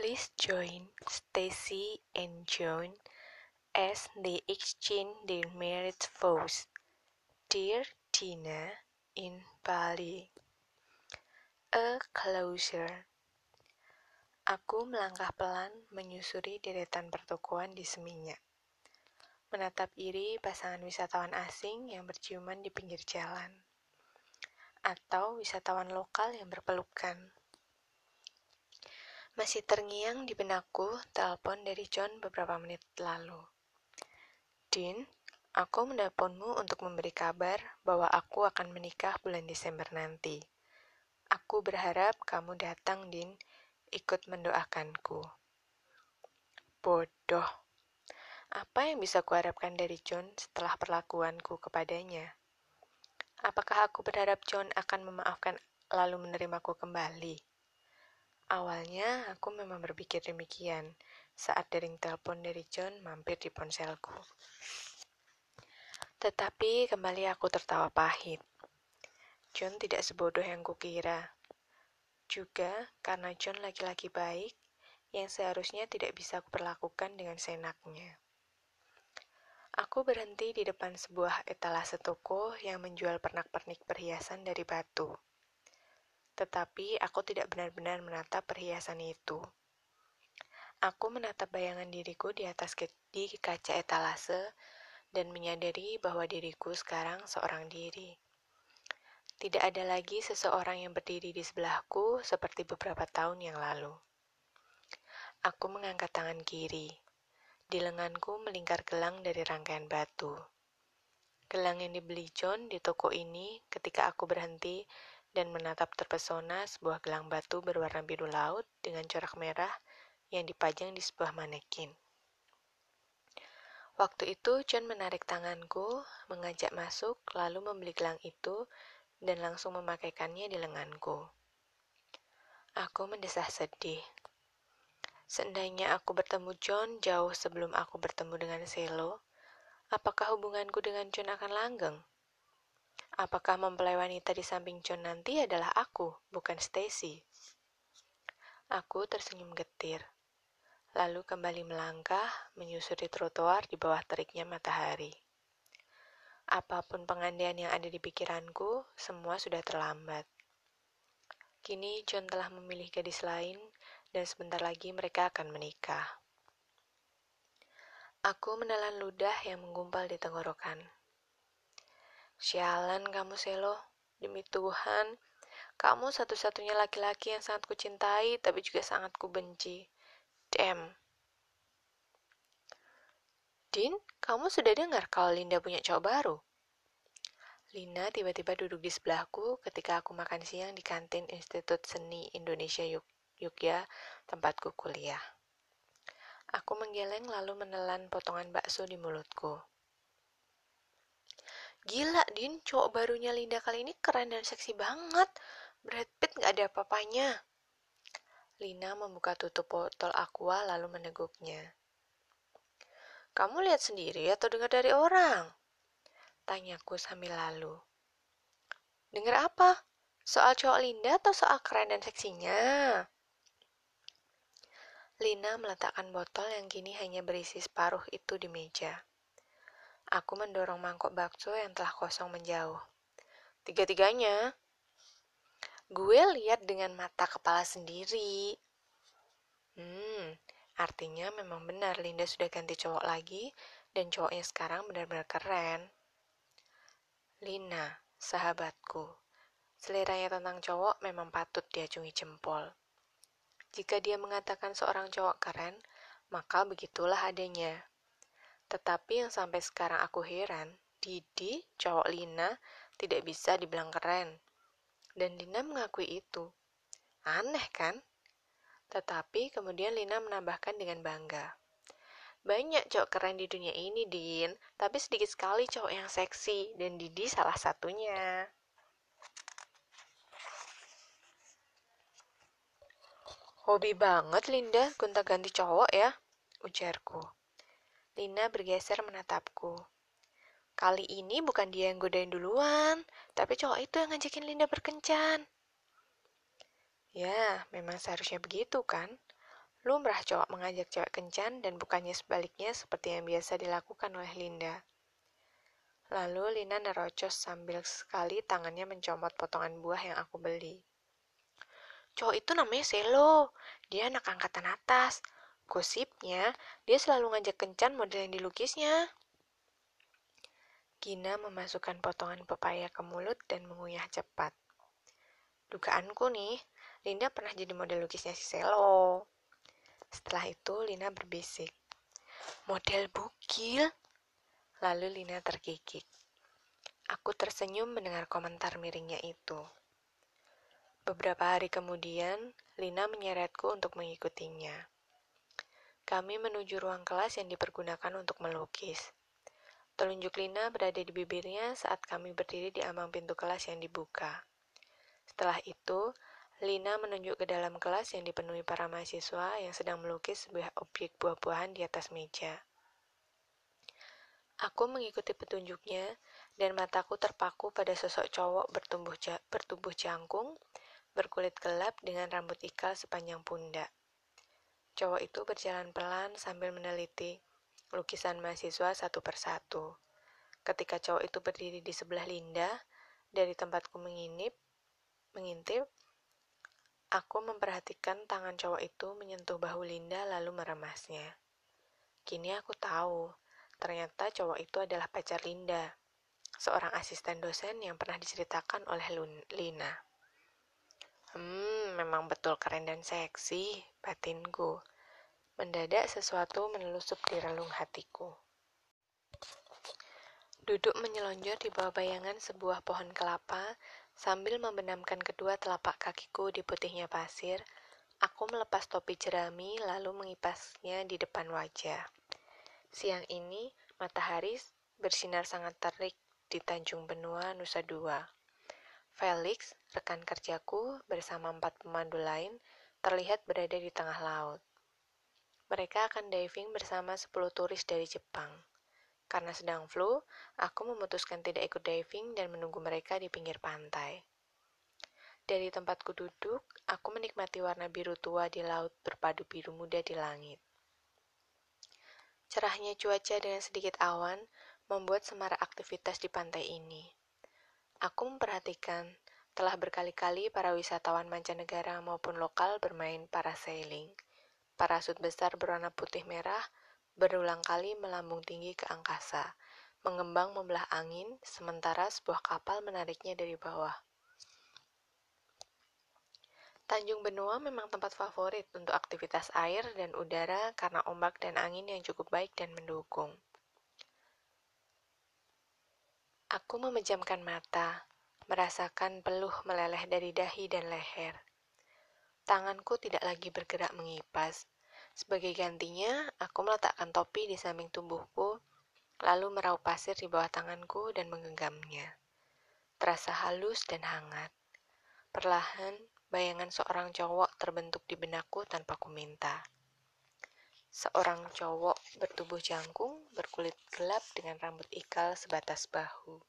Please join Stacy and John as they exchange their marriage vows. Dear Tina in Bali. A closer. Aku melangkah pelan menyusuri deretan pertokoan di Seminyak. Menatap iri pasangan wisatawan asing yang berciuman di pinggir jalan. Atau wisatawan lokal yang berpelukan. Masih terngiang di benakku telepon dari John beberapa menit lalu. Din, aku menelponmu untuk memberi kabar bahwa aku akan menikah bulan Desember nanti. Aku berharap kamu datang, Din, ikut mendoakanku. Bodoh. Apa yang bisa kuharapkan dari John setelah perlakuanku kepadanya? Apakah aku berharap John akan memaafkan lalu menerimaku kembali? Awalnya aku memang berpikir demikian saat dering telepon dari John mampir di ponselku. Tetapi kembali aku tertawa pahit. John tidak sebodoh yang kukira. Juga karena John laki-laki baik yang seharusnya tidak bisa kuperlakukan dengan senaknya. Aku berhenti di depan sebuah etalase toko yang menjual pernak-pernik perhiasan dari batu tetapi aku tidak benar-benar menatap perhiasan itu. Aku menatap bayangan diriku di atas di kaca etalase dan menyadari bahwa diriku sekarang seorang diri. Tidak ada lagi seseorang yang berdiri di sebelahku seperti beberapa tahun yang lalu. Aku mengangkat tangan kiri. Di lenganku melingkar gelang dari rangkaian batu. Gelang yang dibeli John di toko ini ketika aku berhenti dan menatap terpesona sebuah gelang batu berwarna biru laut dengan corak merah yang dipajang di sebuah manekin. Waktu itu John menarik tanganku, mengajak masuk, lalu membeli gelang itu dan langsung memakaikannya di lenganku. Aku mendesah sedih. Seandainya aku bertemu John jauh sebelum aku bertemu dengan Selo, apakah hubunganku dengan John akan langgeng? Apakah mempelai wanita di samping John nanti adalah aku, bukan Stacy? Aku tersenyum getir, lalu kembali melangkah menyusuri trotoar di bawah teriknya matahari. Apa pun pengandaian yang ada di pikiranku, semua sudah terlambat. Kini John telah memilih gadis lain, dan sebentar lagi mereka akan menikah. Aku menelan ludah yang menggumpal di tenggorokan. Sialan kamu, Selo. Demi Tuhan, kamu satu-satunya laki-laki yang sangat kucintai, tapi juga sangat kubenci. Damn. Din, kamu sudah dengar kalau Linda punya cowok baru? Lina tiba-tiba duduk di sebelahku ketika aku makan siang di kantin Institut Seni Indonesia Yuk Yogya, tempatku kuliah. Aku menggeleng lalu menelan potongan bakso di mulutku. Gila, Din, cowok barunya Linda kali ini keren dan seksi banget. Brad Pitt gak ada apa-apanya. Lina membuka tutup botol aqua lalu meneguknya. Kamu lihat sendiri atau dengar dari orang? Tanyaku sambil lalu. Dengar apa? Soal cowok Linda atau soal keren dan seksinya? Lina meletakkan botol yang kini hanya berisi separuh itu di meja. Aku mendorong mangkok bakso yang telah kosong menjauh. Tiga-tiganya. Gue lihat dengan mata kepala sendiri. Hmm, artinya memang benar Linda sudah ganti cowok lagi dan cowoknya sekarang benar-benar keren. Lina, sahabatku, seleranya tentang cowok memang patut diacungi jempol. Jika dia mengatakan seorang cowok keren, maka begitulah adanya. Tetapi yang sampai sekarang aku heran, Didi, cowok Lina, tidak bisa dibilang keren. Dan Lina mengakui itu. Aneh kan? Tetapi kemudian Lina menambahkan dengan bangga. Banyak cowok keren di dunia ini, Din. Tapi sedikit sekali cowok yang seksi. Dan Didi salah satunya. Hobi banget Linda gonta-ganti cowok ya, ujarku. Lina bergeser menatapku. Kali ini bukan dia yang godain duluan, tapi cowok itu yang ngajakin Linda berkencan. Ya, memang seharusnya begitu kan? Lumrah cowok mengajak cewek kencan dan bukannya sebaliknya seperti yang biasa dilakukan oleh Linda. Lalu Lina nerocos sambil sekali tangannya mencomot potongan buah yang aku beli. Cowok itu namanya Selo, dia anak angkatan atas. Gosipnya, dia selalu ngajak kencan model yang dilukisnya. Gina memasukkan potongan pepaya ke mulut dan mengunyah cepat. Dugaanku nih, Linda pernah jadi model lukisnya si Selo. Setelah itu Lina berbisik. Model bukil? Lalu Lina terkikik. Aku tersenyum mendengar komentar miringnya itu. Beberapa hari kemudian, Lina menyeretku untuk mengikutinya. Kami menuju ruang kelas yang dipergunakan untuk melukis. Telunjuk Lina berada di bibirnya saat kami berdiri di ambang pintu kelas yang dibuka. Setelah itu, Lina menunjuk ke dalam kelas yang dipenuhi para mahasiswa yang sedang melukis sebuah objek buah-buahan di atas meja. Aku mengikuti petunjuknya, dan mataku terpaku pada sosok cowok bertumbuh, ja bertubuh jangkung, berkulit gelap dengan rambut ikal sepanjang pundak. Cowok itu berjalan pelan sambil meneliti lukisan mahasiswa satu persatu. Ketika cowok itu berdiri di sebelah Linda, dari tempatku menginip, Mengintip, aku memperhatikan tangan cowok itu menyentuh bahu Linda lalu meremasnya. Kini aku tahu, ternyata cowok itu adalah pacar Linda, seorang asisten dosen yang pernah diceritakan oleh Lina. Hmm, memang betul keren dan seksi, batinku. Mendadak sesuatu menelusup di relung hatiku. Duduk menyelonjor di bawah bayangan sebuah pohon kelapa, Sambil membenamkan kedua telapak kakiku di putihnya pasir, aku melepas topi jerami lalu mengipasnya di depan wajah. Siang ini, matahari bersinar sangat terik di Tanjung Benua, Nusa Dua. Felix, rekan kerjaku, bersama empat pemandu lain, terlihat berada di tengah laut. Mereka akan diving bersama 10 turis dari Jepang. Karena sedang flu, aku memutuskan tidak ikut diving dan menunggu mereka di pinggir pantai. Dari tempatku duduk, aku menikmati warna biru tua di laut berpadu biru muda di langit. Cerahnya cuaca dengan sedikit awan membuat semarak aktivitas di pantai ini. Aku memperhatikan telah berkali-kali para wisatawan mancanegara maupun lokal bermain parasailing. Parasut besar berwarna putih merah berulang kali melambung tinggi ke angkasa, mengembang membelah angin, sementara sebuah kapal menariknya dari bawah. Tanjung Benua memang tempat favorit untuk aktivitas air dan udara karena ombak dan angin yang cukup baik dan mendukung. Aku memejamkan mata, merasakan peluh meleleh dari dahi dan leher. Tanganku tidak lagi bergerak mengipas, sebagai gantinya, aku meletakkan topi di samping tubuhku, lalu meraup pasir di bawah tanganku dan menggenggamnya. Terasa halus dan hangat. Perlahan, bayangan seorang cowok terbentuk di benakku tanpa ku minta. Seorang cowok bertubuh jangkung, berkulit gelap dengan rambut ikal sebatas bahu.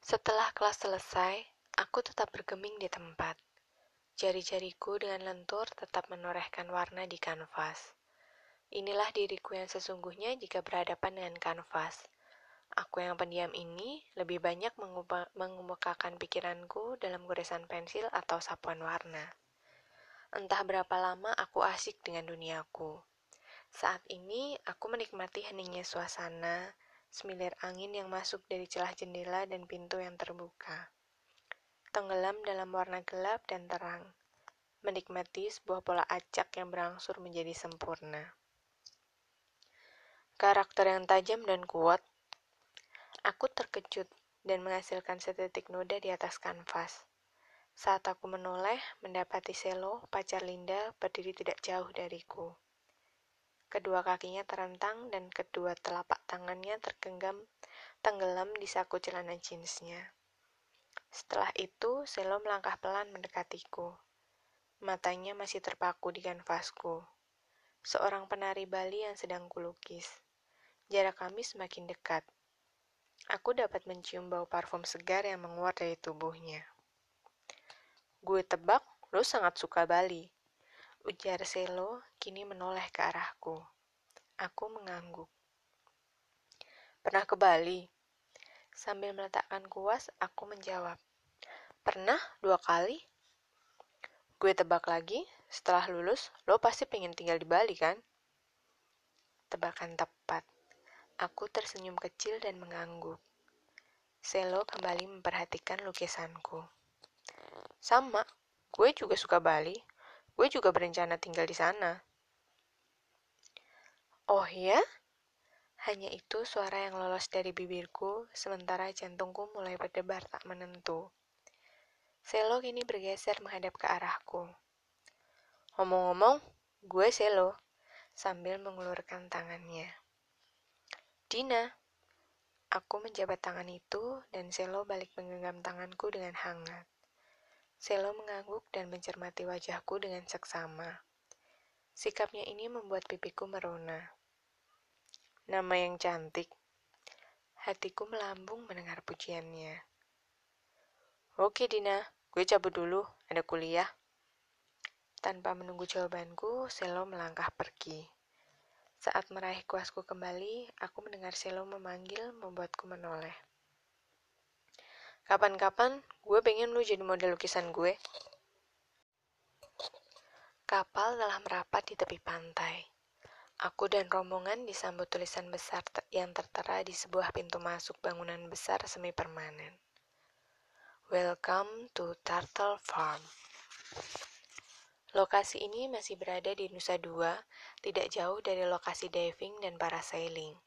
Setelah kelas selesai, aku tetap bergeming di tempat. Jari-jariku dengan lentur tetap menorehkan warna di kanvas. Inilah diriku yang sesungguhnya jika berhadapan dengan kanvas. Aku yang pendiam ini lebih banyak mengemukakan pikiranku dalam goresan pensil atau sapuan warna. Entah berapa lama aku asik dengan duniaku. Saat ini aku menikmati heningnya suasana, semilir angin yang masuk dari celah jendela dan pintu yang terbuka tenggelam dalam warna gelap dan terang, menikmati sebuah pola acak yang berangsur menjadi sempurna. Karakter yang tajam dan kuat, aku terkejut dan menghasilkan setitik noda di atas kanvas. Saat aku menoleh, mendapati Selo, pacar Linda, berdiri tidak jauh dariku. Kedua kakinya terentang dan kedua telapak tangannya tergenggam tenggelam di saku celana jeansnya. Setelah itu, Selo melangkah pelan mendekatiku. Matanya masih terpaku di kanvasku. Seorang penari Bali yang sedang kulukis. Jarak kami semakin dekat. Aku dapat mencium bau parfum segar yang menguat dari tubuhnya. Gue tebak, lo sangat suka Bali. Ujar Selo kini menoleh ke arahku. Aku mengangguk. Pernah ke Bali? Sambil meletakkan kuas, aku menjawab. Pernah dua kali. Gue tebak lagi, setelah lulus, lo pasti pengen tinggal di Bali kan? Tebakan tepat. Aku tersenyum kecil dan mengangguk. Selo kembali memperhatikan lukisanku. Sama, gue juga suka Bali. Gue juga berencana tinggal di sana. Oh ya? Hanya itu suara yang lolos dari bibirku, sementara jantungku mulai berdebar tak menentu. Selo kini bergeser menghadap ke arahku. Ngomong-ngomong, gue Selo, sambil mengulurkan tangannya. Dina, aku menjabat tangan itu dan Selo balik menggenggam tanganku dengan hangat. Selo mengangguk dan mencermati wajahku dengan seksama. Sikapnya ini membuat pipiku merona. Nama yang cantik. Hatiku melambung mendengar pujiannya. Oke Dina, gue cabut dulu, ada kuliah. Tanpa menunggu jawabanku, Selo melangkah pergi. Saat meraih kuasku kembali, aku mendengar Selo memanggil membuatku menoleh. Kapan-kapan gue pengen lu jadi model lukisan gue. Kapal telah merapat di tepi pantai. Aku dan rombongan disambut tulisan besar yang tertera di sebuah pintu masuk bangunan besar semi permanen. Welcome to Turtle Farm. Lokasi ini masih berada di Nusa Dua, tidak jauh dari lokasi diving dan parasailing.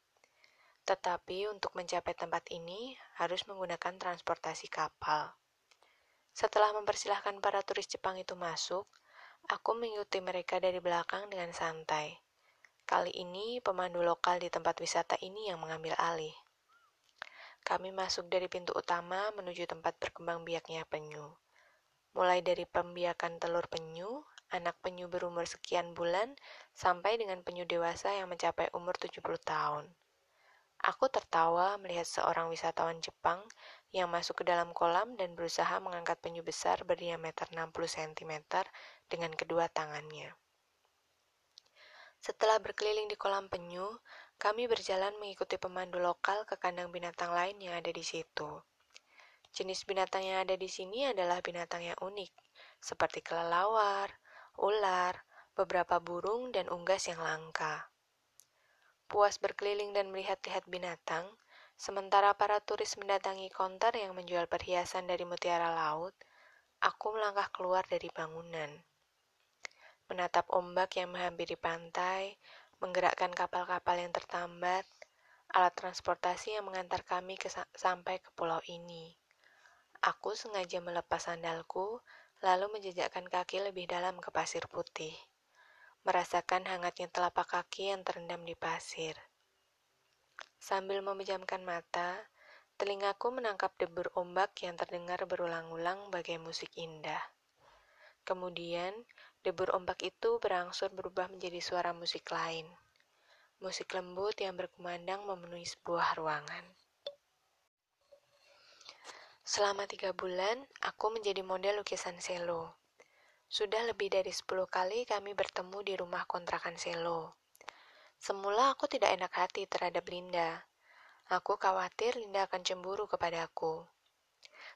Tetapi untuk mencapai tempat ini harus menggunakan transportasi kapal. Setelah mempersilahkan para turis Jepang itu masuk, aku mengikuti mereka dari belakang dengan santai. Kali ini pemandu lokal di tempat wisata ini yang mengambil alih. Kami masuk dari pintu utama menuju tempat berkembang biaknya penyu. Mulai dari pembiakan telur penyu, anak penyu berumur sekian bulan, sampai dengan penyu dewasa yang mencapai umur 70 tahun. Aku tertawa melihat seorang wisatawan Jepang yang masuk ke dalam kolam dan berusaha mengangkat penyu besar berdiameter 60 cm dengan kedua tangannya. Setelah berkeliling di kolam penyu, kami berjalan mengikuti pemandu lokal ke kandang binatang lain yang ada di situ. Jenis binatang yang ada di sini adalah binatang yang unik, seperti kelelawar, ular, beberapa burung, dan unggas yang langka puas berkeliling dan melihat-lihat binatang, sementara para turis mendatangi konter yang menjual perhiasan dari mutiara laut, aku melangkah keluar dari bangunan. Menatap ombak yang menghampiri pantai, menggerakkan kapal-kapal yang tertambat, alat transportasi yang mengantar kami ke sampai ke pulau ini. Aku sengaja melepas sandalku, lalu menjejakkan kaki lebih dalam ke pasir putih merasakan hangatnya telapak kaki yang terendam di pasir. Sambil memejamkan mata, telingaku menangkap debur ombak yang terdengar berulang-ulang bagai musik indah. Kemudian, debur ombak itu berangsur berubah menjadi suara musik lain. Musik lembut yang berkumandang memenuhi sebuah ruangan. Selama tiga bulan, aku menjadi model lukisan selo. Sudah lebih dari 10 kali kami bertemu di rumah kontrakan Selo. Semula aku tidak enak hati terhadap Linda. Aku khawatir Linda akan cemburu kepadaku.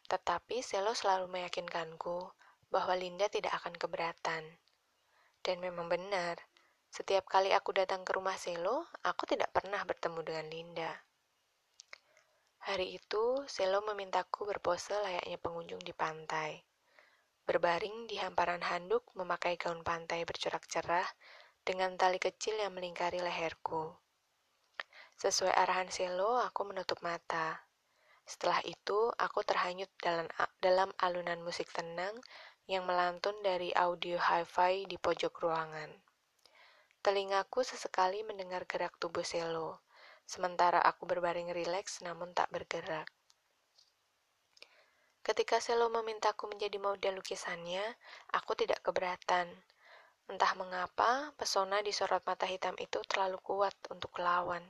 Tetapi Selo selalu meyakinkanku bahwa Linda tidak akan keberatan. Dan memang benar, setiap kali aku datang ke rumah Selo, aku tidak pernah bertemu dengan Linda. Hari itu, Selo memintaku berpose layaknya pengunjung di pantai. Berbaring di hamparan handuk memakai gaun pantai bercorak cerah dengan tali kecil yang melingkari leherku. Sesuai arahan Selo, aku menutup mata. Setelah itu, aku terhanyut dalam, dalam alunan musik tenang yang melantun dari audio hi-fi di pojok ruangan. Telingaku sesekali mendengar gerak tubuh Selo, sementara aku berbaring rileks namun tak bergerak. Ketika Selo memintaku menjadi model lukisannya, aku tidak keberatan. Entah mengapa, pesona di sorot mata hitam itu terlalu kuat untuk lawan.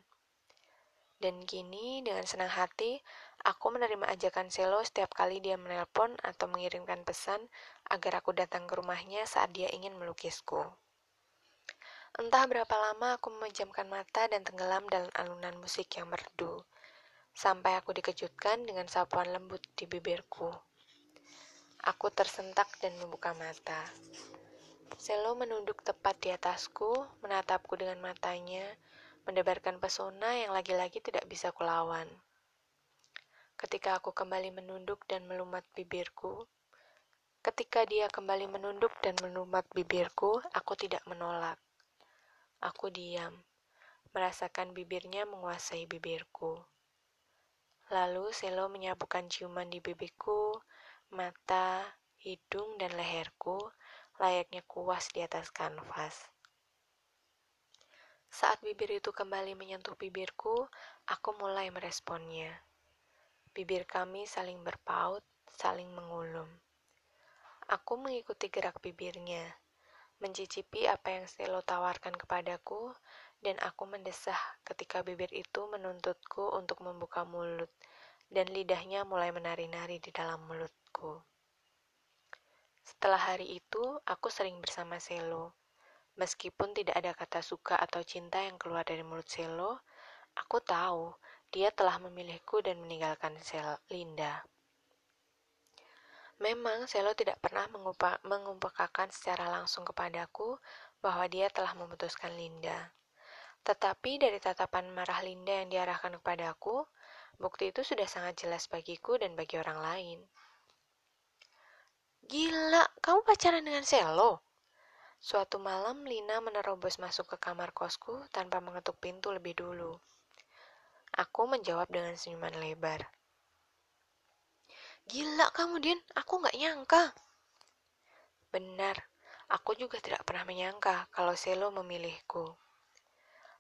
Dan kini, dengan senang hati, aku menerima ajakan Selo setiap kali dia menelpon atau mengirimkan pesan agar aku datang ke rumahnya saat dia ingin melukisku. Entah berapa lama aku memejamkan mata dan tenggelam dalam alunan musik yang merdu, sampai aku dikejutkan dengan sapuan lembut di bibirku. Aku tersentak dan membuka mata. Selo menunduk tepat di atasku, menatapku dengan matanya, mendebarkan pesona yang lagi-lagi tidak bisa kulawan. Ketika aku kembali menunduk dan melumat bibirku, ketika dia kembali menunduk dan melumat bibirku, aku tidak menolak. Aku diam, merasakan bibirnya menguasai bibirku. Lalu Selo menyapukan ciuman di bibiku, mata, hidung, dan leherku, layaknya kuas di atas kanvas. Saat bibir itu kembali menyentuh bibirku, aku mulai meresponnya. Bibir kami saling berpaut, saling mengulum. Aku mengikuti gerak bibirnya, mencicipi apa yang Stelo tawarkan kepadaku, dan aku mendesah ketika bibir itu menuntutku untuk membuka mulut, dan lidahnya mulai menari-nari di dalam mulutku. Setelah hari itu, aku sering bersama Selo Meskipun tidak ada kata suka atau cinta yang keluar dari mulut Selo, aku tahu dia telah memilihku dan meninggalkan Sel Linda. Memang Selo tidak pernah mengumpulkan secara langsung kepadaku bahwa dia telah memutuskan Linda. Tetapi dari tatapan marah Linda yang diarahkan kepadaku, bukti itu sudah sangat jelas bagiku dan bagi orang lain. Gila, kamu pacaran dengan Selo? Suatu malam, Lina menerobos masuk ke kamar kosku tanpa mengetuk pintu lebih dulu. Aku menjawab dengan senyuman lebar. Gila kamu, Din. Aku nggak nyangka. Benar, aku juga tidak pernah menyangka kalau Selo memilihku.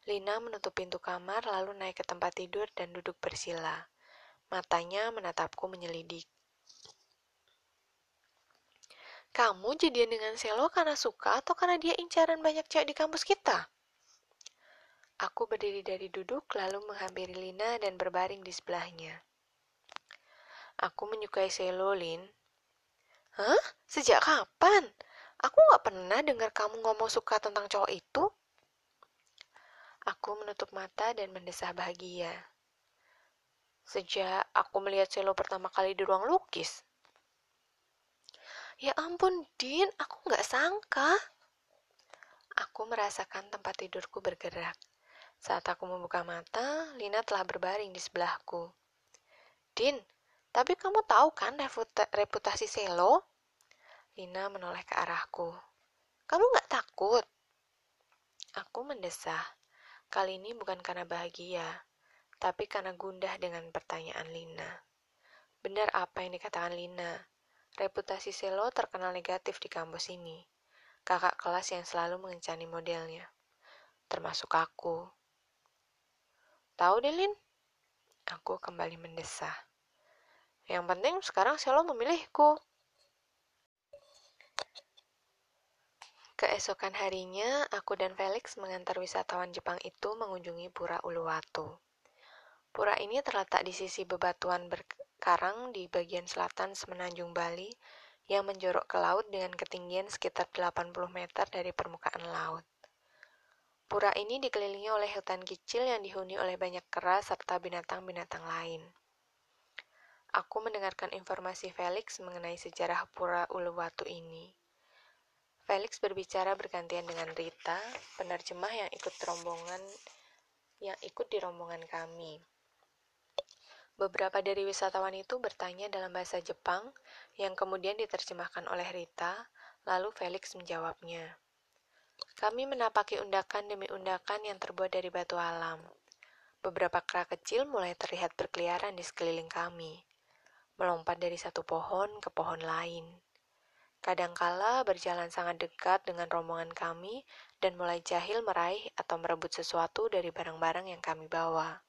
Lina menutup pintu kamar lalu naik ke tempat tidur dan duduk bersila. Matanya menatapku menyelidik. Kamu jadian dengan Selo karena suka atau karena dia incaran banyak cewek di kampus kita? Aku berdiri dari duduk lalu menghampiri Lina dan berbaring di sebelahnya. Aku menyukai Selo, Lin. Hah? Sejak kapan? Aku gak pernah dengar kamu ngomong suka tentang cowok itu. Aku menutup mata dan mendesah bahagia. Sejak aku melihat Selo pertama kali di ruang lukis. Ya ampun, Din, aku nggak sangka. Aku merasakan tempat tidurku bergerak. Saat aku membuka mata, Lina telah berbaring di sebelahku. Din, tapi kamu tahu kan reputasi Selo? Lina menoleh ke arahku. Kamu nggak takut? Aku mendesah. Kali ini bukan karena bahagia, tapi karena gundah dengan pertanyaan Lina. Benar apa yang dikatakan Lina? Reputasi Selo terkenal negatif di kampus ini. Kakak kelas yang selalu mengencani modelnya. Termasuk aku. Tahu Delin? Aku kembali mendesah. Yang penting sekarang Selo memilihku. Keesokan harinya, aku dan Felix mengantar wisatawan Jepang itu mengunjungi Pura Uluwatu. Pura ini terletak di sisi bebatuan karang di bagian selatan semenanjung Bali yang menjorok ke laut dengan ketinggian sekitar 80 meter dari permukaan laut. Pura ini dikelilingi oleh hutan kecil yang dihuni oleh banyak kera serta binatang-binatang lain. Aku mendengarkan informasi Felix mengenai sejarah Pura Uluwatu ini. Felix berbicara bergantian dengan Rita, penerjemah yang ikut rombongan yang ikut di rombongan kami. Beberapa dari wisatawan itu bertanya dalam bahasa Jepang yang kemudian diterjemahkan oleh Rita, lalu Felix menjawabnya. Kami menapaki undakan demi undakan yang terbuat dari batu alam. Beberapa kera kecil mulai terlihat berkeliaran di sekeliling kami, melompat dari satu pohon ke pohon lain. Kadangkala berjalan sangat dekat dengan rombongan kami dan mulai jahil meraih atau merebut sesuatu dari barang-barang yang kami bawa.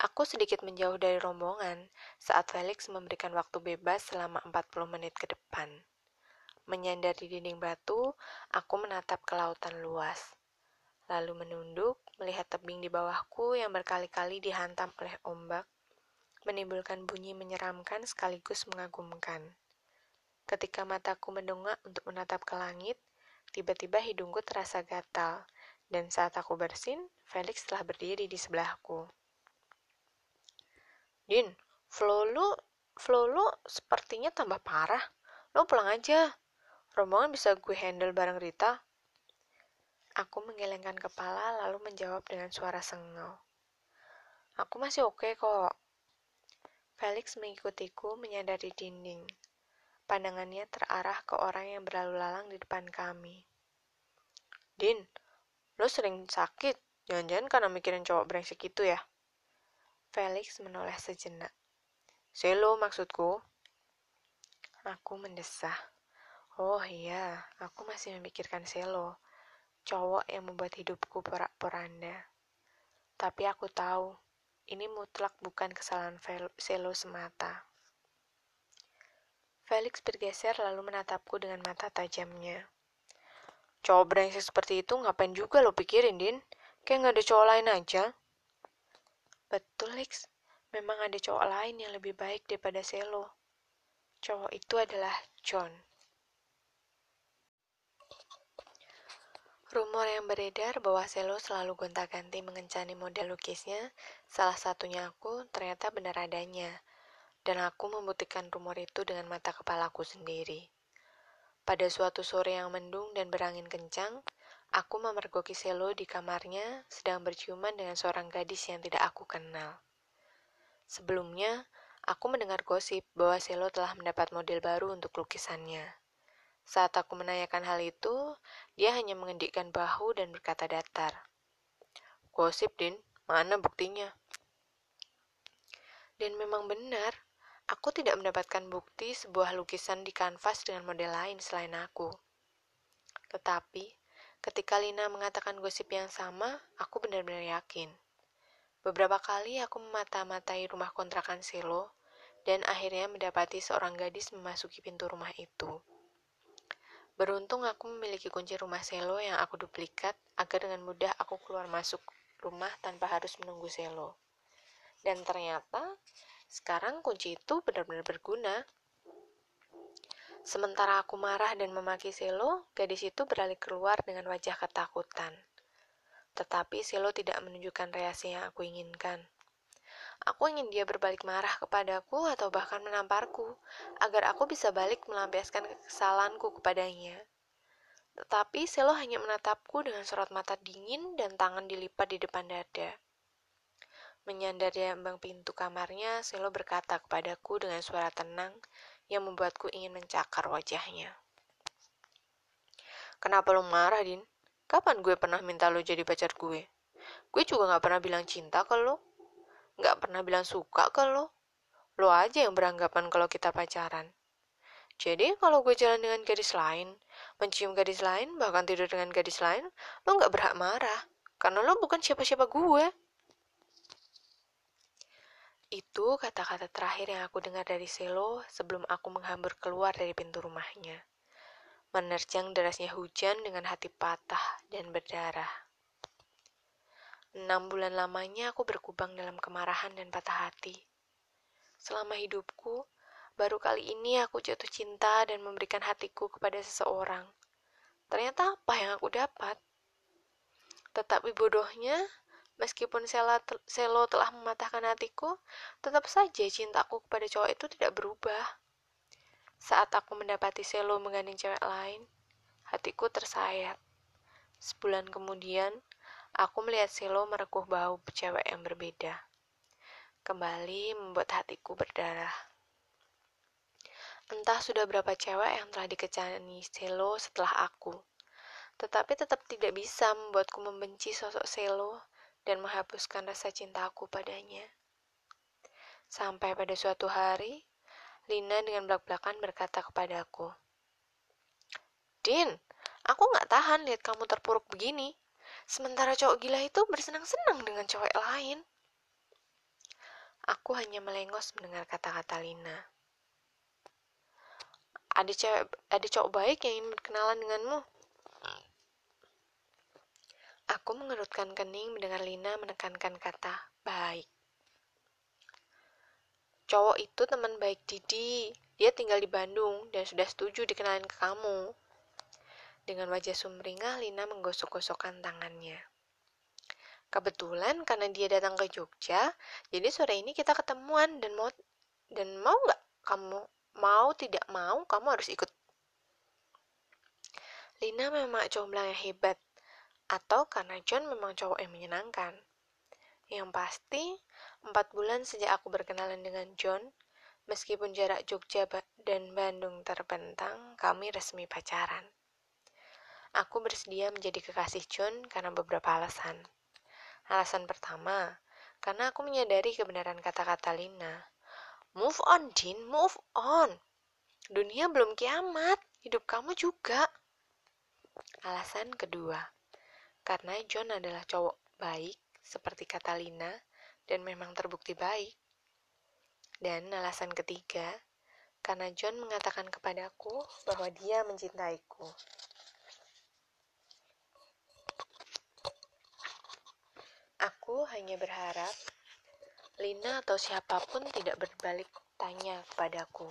Aku sedikit menjauh dari rombongan saat Felix memberikan waktu bebas selama 40 menit ke depan. Menyandar di dinding batu, aku menatap ke lautan luas. Lalu menunduk, melihat tebing di bawahku yang berkali-kali dihantam oleh ombak, menimbulkan bunyi menyeramkan sekaligus mengagumkan. Ketika mataku mendongak untuk menatap ke langit, tiba-tiba hidungku terasa gatal, dan saat aku bersin, Felix telah berdiri di sebelahku. Din, flow lu, flow lu sepertinya tambah parah. Lo pulang aja. Rombongan bisa gue handle bareng Rita. Aku menggelengkan kepala lalu menjawab dengan suara sengau. Aku masih oke okay kok. Felix mengikutiku menyadari dinding. Pandangannya terarah ke orang yang berlalu lalang di depan kami. Din, lo sering sakit. Jangan-jangan karena mikirin cowok brengsek itu ya? Felix menoleh sejenak. Selo maksudku. Aku mendesah. Oh iya, aku masih memikirkan Selo cowok yang membuat hidupku porak-poranda. Tapi aku tahu, ini mutlak bukan kesalahan Selo semata. Felix bergeser lalu menatapku dengan mata tajamnya. Cowok brengsek seperti itu ngapain juga lo pikirin, Din? Kayak nggak ada cowok lain aja. Betul, Lex. Memang ada cowok lain yang lebih baik daripada Selo. Cowok itu adalah John. Rumor yang beredar bahwa Selo selalu gonta-ganti mengencani model lukisnya, salah satunya aku, ternyata benar adanya. Dan aku membuktikan rumor itu dengan mata kepalaku sendiri. Pada suatu sore yang mendung dan berangin kencang, aku memergoki Selo di kamarnya sedang berciuman dengan seorang gadis yang tidak aku kenal. Sebelumnya, aku mendengar gosip bahwa Selo telah mendapat model baru untuk lukisannya. Saat aku menanyakan hal itu, dia hanya mengendikkan bahu dan berkata datar. Gosip, Din. Mana buktinya? Dan memang benar, aku tidak mendapatkan bukti sebuah lukisan di kanvas dengan model lain selain aku. Tetapi, ketika Lina mengatakan gosip yang sama, aku benar-benar yakin. Beberapa kali aku memata-matai rumah kontrakan Selo, dan akhirnya mendapati seorang gadis memasuki pintu rumah itu. Beruntung aku memiliki kunci rumah Selo yang aku duplikat agar dengan mudah aku keluar masuk rumah tanpa harus menunggu Selo. Dan ternyata sekarang kunci itu benar-benar berguna. Sementara aku marah dan memaki Selo, gadis itu beralih keluar dengan wajah ketakutan. Tetapi Selo tidak menunjukkan reaksi yang aku inginkan. Aku ingin dia berbalik marah kepadaku atau bahkan menamparku, agar aku bisa balik melampiaskan kesalahanku kepadanya. Tetapi Selo hanya menatapku dengan sorot mata dingin dan tangan dilipat di depan dada. Menyandar di ambang pintu kamarnya, Selo berkata kepadaku dengan suara tenang yang membuatku ingin mencakar wajahnya. Kenapa lo marah, Din? Kapan gue pernah minta lo jadi pacar gue? Gue juga gak pernah bilang cinta ke lo nggak pernah bilang suka ke lo. Lo aja yang beranggapan kalau kita pacaran. Jadi kalau gue jalan dengan gadis lain, mencium gadis lain, bahkan tidur dengan gadis lain, lo nggak berhak marah. Karena lo bukan siapa-siapa gue. Itu kata-kata terakhir yang aku dengar dari Selo sebelum aku menghambur keluar dari pintu rumahnya. Menerjang derasnya hujan dengan hati patah dan berdarah. Enam bulan lamanya aku berkubang dalam kemarahan dan patah hati. Selama hidupku, baru kali ini aku jatuh cinta dan memberikan hatiku kepada seseorang. Ternyata apa yang aku dapat? Tetapi bodohnya, meskipun Selo telah mematahkan hatiku, tetap saja cintaku kepada cowok itu tidak berubah. Saat aku mendapati Selo menggandeng cewek lain, hatiku tersayat. Sebulan kemudian, Aku melihat Silo merekuh bau cewek yang berbeda. Kembali membuat hatiku berdarah. Entah sudah berapa cewek yang telah dikecani Selo setelah aku. Tetapi tetap tidak bisa membuatku membenci sosok Selo dan menghapuskan rasa cintaku padanya. Sampai pada suatu hari, Lina dengan belak-belakan berkata kepadaku, Din, aku gak tahan lihat kamu terpuruk begini. Sementara cowok gila itu bersenang-senang dengan cowok lain. Aku hanya melengos mendengar kata-kata Lina. Ada cewek, ada cowok baik yang ingin berkenalan denganmu. Aku mengerutkan kening mendengar Lina menekankan kata baik. Cowok itu teman baik Didi. Dia tinggal di Bandung dan sudah setuju dikenalin ke kamu. Dengan wajah sumringah, Lina menggosok-gosokkan tangannya. Kebetulan karena dia datang ke Jogja, jadi sore ini kita ketemuan dan mau dan mau nggak kamu mau tidak mau kamu harus ikut. Lina memang comblang yang hebat, atau karena John memang cowok yang menyenangkan. Yang pasti, empat bulan sejak aku berkenalan dengan John, meskipun jarak Jogja dan Bandung terbentang, kami resmi pacaran. Aku bersedia menjadi kekasih John karena beberapa alasan. Alasan pertama, karena aku menyadari kebenaran kata-kata Lina. Move on, Din, move on. Dunia belum kiamat, hidup kamu juga. Alasan kedua, karena John adalah cowok baik, seperti kata Lina, dan memang terbukti baik. Dan alasan ketiga, karena John mengatakan kepadaku bahwa dia mencintaiku. Aku hanya berharap Lina atau siapa pun tidak berbalik tanya kepadaku,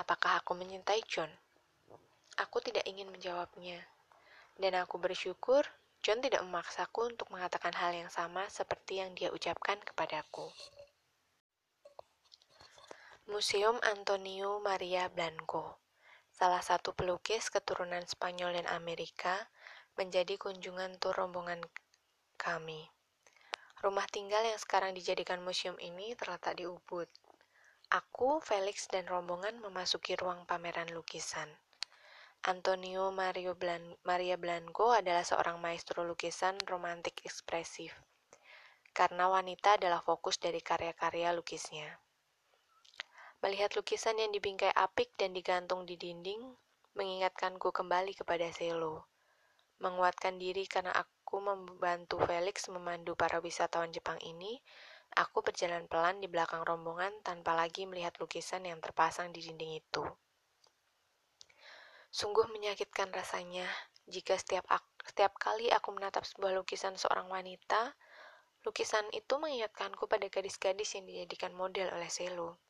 apakah aku mencintai John? Aku tidak ingin menjawabnya, dan aku bersyukur John tidak memaksaku untuk mengatakan hal yang sama seperti yang dia ucapkan kepadaku. Museum Antonio Maria Blanco, salah satu pelukis keturunan Spanyol dan Amerika, menjadi kunjungan tur rombongan kami. Rumah tinggal yang sekarang dijadikan museum ini terletak di Ubud. Aku, Felix, dan rombongan memasuki ruang pameran lukisan. Antonio Mario Blan Maria Blanco adalah seorang maestro lukisan romantik ekspresif, karena wanita adalah fokus dari karya-karya lukisnya. Melihat lukisan yang dibingkai apik dan digantung di dinding, mengingatkanku kembali kepada Selo. Menguatkan diri karena aku aku membantu Felix memandu para wisatawan Jepang ini, aku berjalan pelan di belakang rombongan tanpa lagi melihat lukisan yang terpasang di dinding itu. Sungguh menyakitkan rasanya jika setiap setiap kali aku menatap sebuah lukisan seorang wanita, lukisan itu mengingatkanku pada gadis-gadis yang dijadikan model oleh Selo.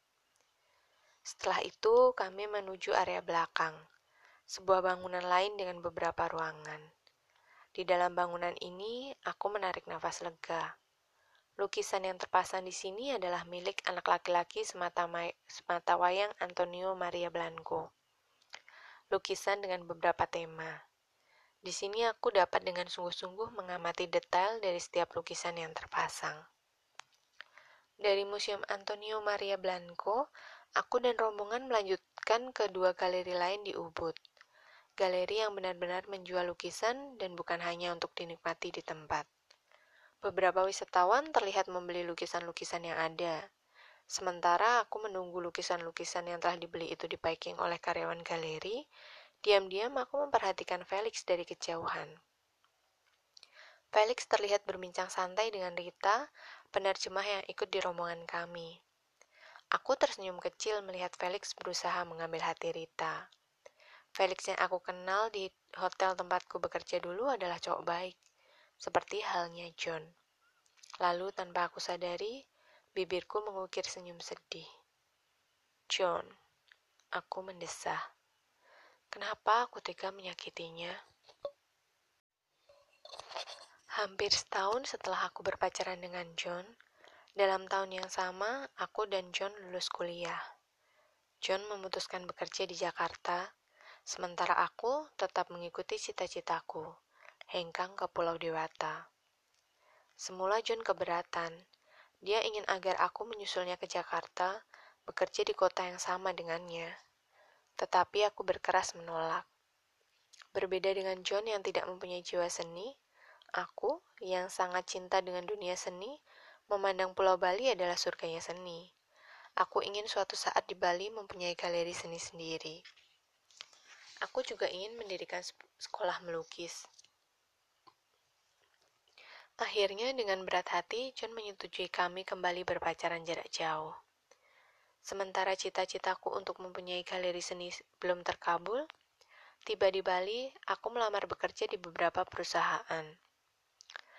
Setelah itu, kami menuju area belakang, sebuah bangunan lain dengan beberapa ruangan. Di dalam bangunan ini, aku menarik nafas lega. Lukisan yang terpasang di sini adalah milik anak laki-laki semata, semata wayang Antonio Maria Blanco. Lukisan dengan beberapa tema. Di sini aku dapat dengan sungguh-sungguh mengamati detail dari setiap lukisan yang terpasang. Dari Museum Antonio Maria Blanco, aku dan rombongan melanjutkan ke dua galeri lain di Ubud galeri yang benar-benar menjual lukisan dan bukan hanya untuk dinikmati di tempat. Beberapa wisatawan terlihat membeli lukisan-lukisan yang ada, sementara aku menunggu lukisan-lukisan yang telah dibeli itu dipacking oleh karyawan galeri. Diam-diam aku memperhatikan Felix dari kejauhan. Felix terlihat berbincang santai dengan Rita, penerjemah yang ikut di rombongan kami. Aku tersenyum kecil melihat Felix berusaha mengambil hati Rita. Felix yang aku kenal di hotel tempatku bekerja dulu adalah cowok baik, seperti halnya John. Lalu tanpa aku sadari, bibirku mengukir senyum sedih. John, aku mendesah. Kenapa aku tega menyakitinya? Hampir setahun setelah aku berpacaran dengan John, dalam tahun yang sama, aku dan John lulus kuliah. John memutuskan bekerja di Jakarta Sementara aku tetap mengikuti cita-citaku, hengkang ke Pulau Dewata. Semula John keberatan. Dia ingin agar aku menyusulnya ke Jakarta, bekerja di kota yang sama dengannya. Tetapi aku berkeras menolak. Berbeda dengan John yang tidak mempunyai jiwa seni, aku yang sangat cinta dengan dunia seni, memandang Pulau Bali adalah surganya seni. Aku ingin suatu saat di Bali mempunyai galeri seni sendiri. Aku juga ingin mendirikan sekolah melukis. Akhirnya dengan berat hati, John menyetujui kami kembali berpacaran jarak jauh. Sementara cita-citaku untuk mempunyai galeri seni belum terkabul, tiba di Bali, aku melamar bekerja di beberapa perusahaan.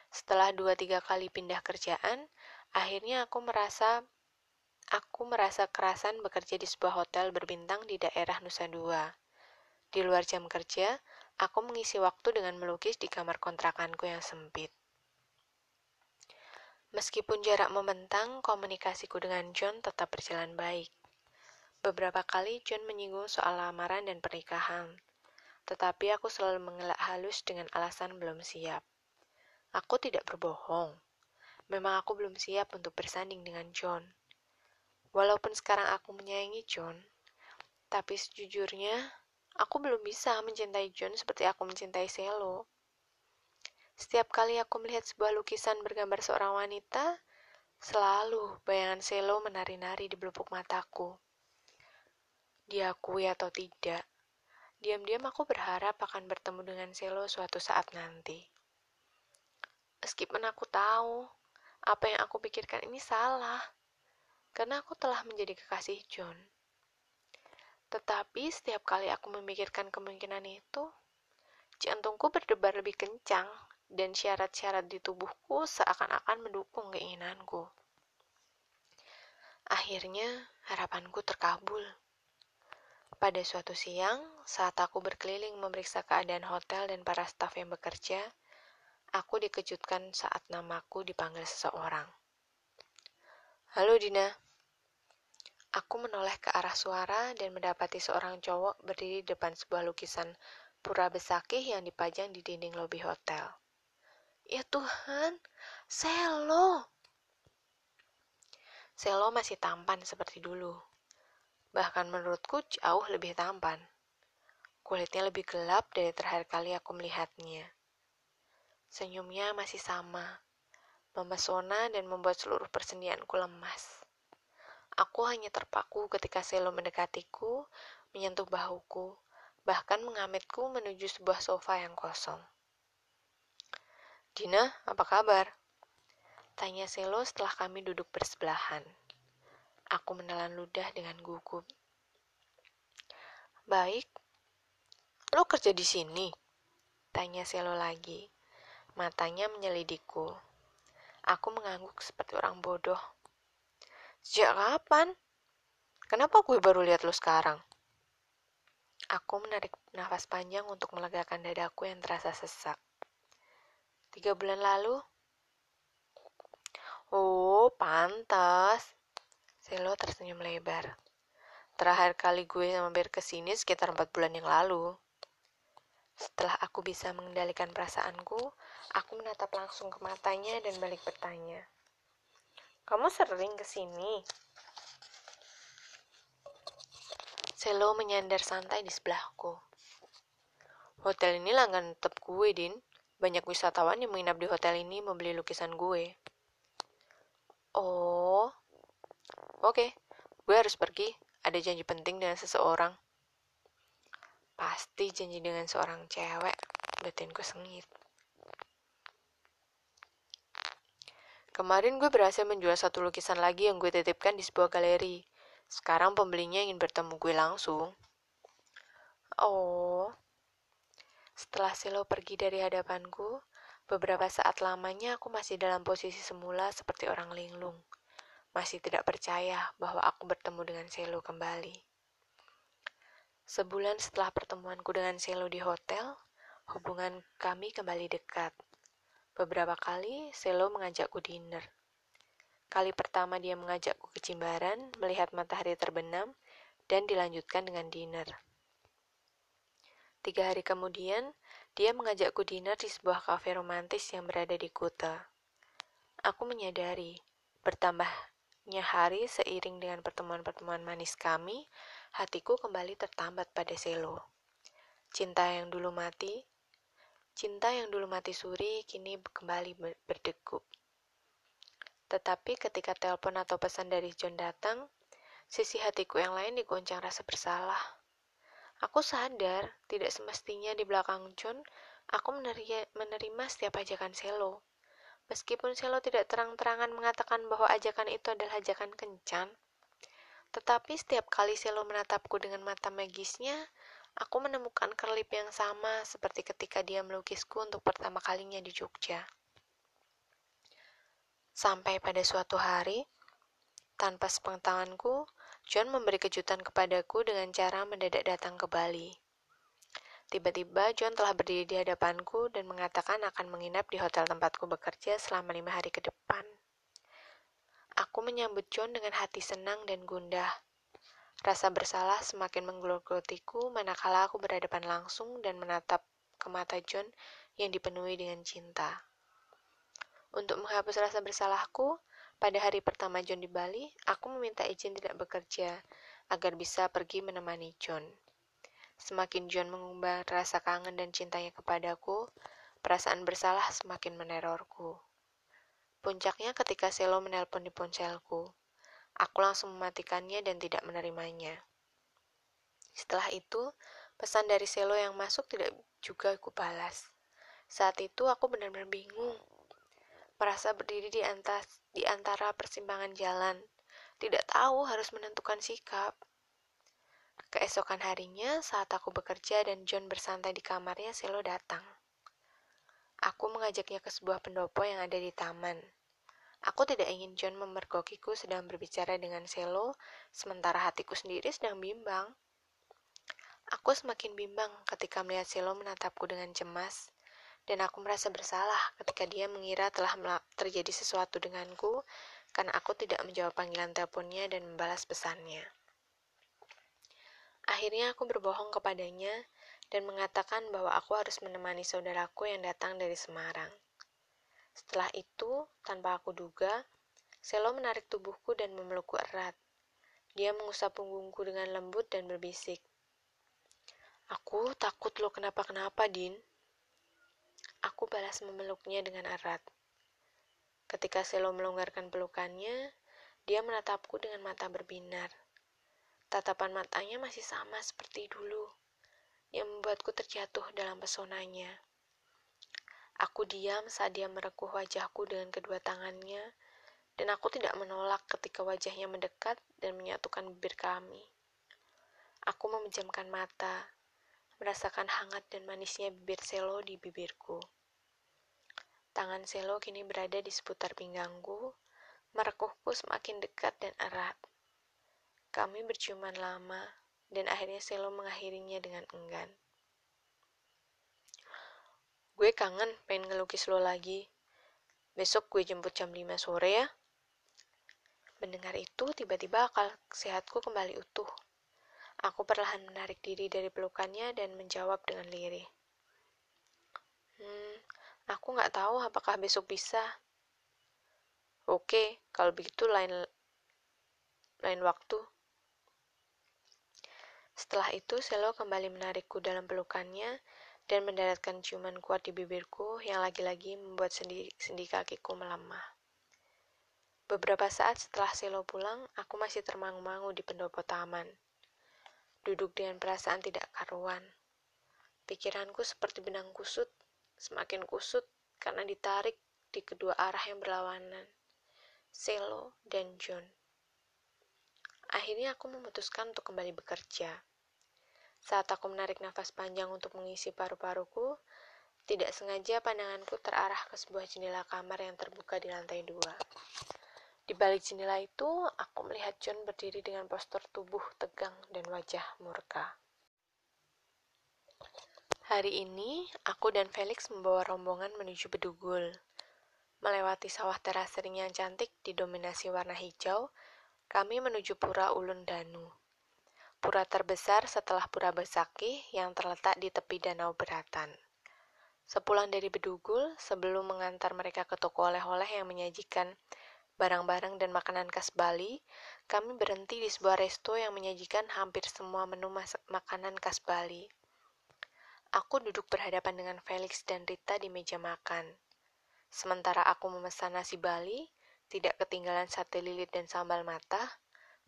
Setelah dua tiga kali pindah kerjaan, akhirnya aku merasa aku merasa kerasan bekerja di sebuah hotel berbintang di daerah Nusa Dua. Di luar jam kerja, aku mengisi waktu dengan melukis di kamar kontrakanku yang sempit. Meskipun jarak membentang, komunikasiku dengan John tetap berjalan baik. Beberapa kali John menyinggung soal lamaran dan pernikahan, tetapi aku selalu mengelak halus dengan alasan belum siap. Aku tidak berbohong. Memang aku belum siap untuk bersanding dengan John. Walaupun sekarang aku menyayangi John, tapi sejujurnya aku belum bisa mencintai John seperti aku mencintai Selo. Setiap kali aku melihat sebuah lukisan bergambar seorang wanita, selalu bayangan Selo menari-nari di belupuk mataku. Diakui atau tidak, Diam-diam aku berharap akan bertemu dengan Selo suatu saat nanti. Meskipun aku tahu apa yang aku pikirkan ini salah, karena aku telah menjadi kekasih John. Tetapi setiap kali aku memikirkan kemungkinan itu, jantungku berdebar lebih kencang dan syarat-syarat di tubuhku seakan-akan mendukung keinginanku. Akhirnya, harapanku terkabul. Pada suatu siang, saat aku berkeliling memeriksa keadaan hotel dan para staf yang bekerja, aku dikejutkan saat namaku dipanggil seseorang. Halo Dina. Aku menoleh ke arah suara dan mendapati seorang cowok berdiri di depan sebuah lukisan pura besakih yang dipajang di dinding lobi hotel. Ya Tuhan, Selo! Selo masih tampan seperti dulu bahkan menurutku jauh lebih tampan. Kulitnya lebih gelap dari terakhir kali aku melihatnya. Senyumnya masih sama, memesona dan membuat seluruh persendianku lemas. Aku hanya terpaku ketika Selo mendekatiku, menyentuh bahuku, bahkan mengamitku menuju sebuah sofa yang kosong. Dina, apa kabar? Tanya Selo setelah kami duduk bersebelahan. Aku menelan ludah dengan gugup. Baik. Lo kerja di sini? Tanya Selo lagi. Matanya menyelidikku. Aku mengangguk seperti orang bodoh. Sejak kapan? Kenapa gue baru lihat lo sekarang? Aku menarik nafas panjang untuk melegakan dadaku yang terasa sesak. Tiga bulan lalu? Oh, pantas. Selo tersenyum lebar. Terakhir kali gue mampir ke sini sekitar empat bulan yang lalu. Setelah aku bisa mengendalikan perasaanku, aku menatap langsung ke matanya dan balik bertanya. Kamu sering ke sini? Selo menyandar santai di sebelahku. Hotel ini langganan tetap gue, Din. Banyak wisatawan yang menginap di hotel ini membeli lukisan gue. Oh, Oke, gue harus pergi. Ada janji penting dengan seseorang. Pasti janji dengan seorang cewek. Batinku sengit. Kemarin gue berhasil menjual satu lukisan lagi yang gue titipkan di sebuah galeri. Sekarang pembelinya ingin bertemu gue langsung. Oh. Setelah Silo pergi dari hadapanku, beberapa saat lamanya aku masih dalam posisi semula seperti orang linglung masih tidak percaya bahwa aku bertemu dengan Selo kembali. Sebulan setelah pertemuanku dengan Selo di hotel, hubungan kami kembali dekat. Beberapa kali Selo mengajakku dinner. Kali pertama dia mengajakku ke Cimbaran melihat matahari terbenam dan dilanjutkan dengan dinner. Tiga hari kemudian, dia mengajakku dinner di sebuah kafe romantis yang berada di Kuta. Aku menyadari, bertambah Nya hari seiring dengan pertemuan-pertemuan manis kami, hatiku kembali tertambat pada Selo. Cinta yang dulu mati, cinta yang dulu mati suri kini kembali berdegup. Tetapi ketika telepon atau pesan dari John datang, sisi hatiku yang lain digoncang rasa bersalah. Aku sadar tidak semestinya di belakang John aku menerima setiap ajakan Selo. Meskipun Selo tidak terang-terangan mengatakan bahwa ajakan itu adalah ajakan kencan, tetapi setiap kali Selo menatapku dengan mata magisnya, aku menemukan kerlip yang sama seperti ketika dia melukisku untuk pertama kalinya di Jogja. Sampai pada suatu hari, tanpa sepengetahuanku, John memberi kejutan kepadaku dengan cara mendadak datang ke Bali. Tiba-tiba John telah berdiri di hadapanku dan mengatakan akan menginap di hotel tempatku bekerja selama lima hari ke depan. Aku menyambut John dengan hati senang dan gundah. Rasa bersalah semakin menggelogotiku manakala aku berhadapan langsung dan menatap ke mata John yang dipenuhi dengan cinta. Untuk menghapus rasa bersalahku, pada hari pertama John di Bali, aku meminta izin tidak bekerja agar bisa pergi menemani John. Semakin John mengubah rasa kangen dan cintanya kepadaku, perasaan bersalah semakin menerorku. Puncaknya ketika Selo menelpon di ponselku. Aku langsung mematikannya dan tidak menerimanya. Setelah itu, pesan dari Selo yang masuk tidak juga aku balas. Saat itu aku benar-benar bingung merasa berdiri di, antas, di antara persimpangan jalan, tidak tahu harus menentukan sikap. Keesokan harinya, saat aku bekerja dan John bersantai di kamarnya, Selo datang. Aku mengajaknya ke sebuah pendopo yang ada di taman. Aku tidak ingin John memergokiku sedang berbicara dengan Selo, sementara hatiku sendiri sedang bimbang. Aku semakin bimbang ketika melihat Selo menatapku dengan cemas dan aku merasa bersalah ketika dia mengira telah terjadi sesuatu denganku karena aku tidak menjawab panggilan teleponnya dan membalas pesannya. Akhirnya aku berbohong kepadanya dan mengatakan bahwa aku harus menemani saudaraku yang datang dari Semarang. Setelah itu, tanpa aku duga, Selo menarik tubuhku dan memelukku erat. Dia mengusap punggungku dengan lembut dan berbisik. Aku takut lo kenapa-kenapa, Din. Aku balas memeluknya dengan erat. Ketika Selo melonggarkan pelukannya, dia menatapku dengan mata berbinar. Tatapan matanya masih sama seperti dulu, yang membuatku terjatuh dalam pesonanya. Aku diam saat dia merekuh wajahku dengan kedua tangannya, dan aku tidak menolak ketika wajahnya mendekat dan menyatukan bibir kami. Aku memejamkan mata, merasakan hangat dan manisnya bibir Selo di bibirku. Tangan Selo kini berada di seputar pinggangku, merekuhku semakin dekat dan erat. Kami berciuman lama, dan akhirnya Selo mengakhirinya dengan enggan. Gue kangen pengen ngelukis lo lagi. Besok gue jemput jam 5 sore ya. Mendengar itu, tiba-tiba akal sehatku kembali utuh. Aku perlahan menarik diri dari pelukannya dan menjawab dengan lirih. Hmm, aku nggak tahu apakah besok bisa. Oke, kalau begitu lain lain waktu. Setelah itu, Selo kembali menarikku dalam pelukannya dan mendaratkan ciuman kuat di bibirku yang lagi-lagi membuat sendi, sendi kakiku melemah. Beberapa saat setelah Selo pulang, aku masih termangu-mangu di pendopo taman duduk dengan perasaan tidak karuan. Pikiranku seperti benang kusut, semakin kusut karena ditarik di kedua arah yang berlawanan. Selo dan John. Akhirnya aku memutuskan untuk kembali bekerja. Saat aku menarik nafas panjang untuk mengisi paru-paruku, tidak sengaja pandanganku terarah ke sebuah jendela kamar yang terbuka di lantai dua. Di balik jendela itu, aku melihat John berdiri dengan postur tubuh tegang dan wajah murka. Hari ini, aku dan Felix membawa rombongan menuju Bedugul. Melewati sawah terasering yang cantik didominasi warna hijau, kami menuju Pura Ulun Danu. Pura terbesar setelah Pura Besaki yang terletak di tepi Danau Beratan. Sepulang dari Bedugul, sebelum mengantar mereka ke toko oleh-oleh yang menyajikan barang-barang dan makanan khas Bali, kami berhenti di sebuah resto yang menyajikan hampir semua menu makanan khas Bali. Aku duduk berhadapan dengan Felix dan Rita di meja makan. Sementara aku memesan nasi Bali, tidak ketinggalan sate lilit dan sambal mata,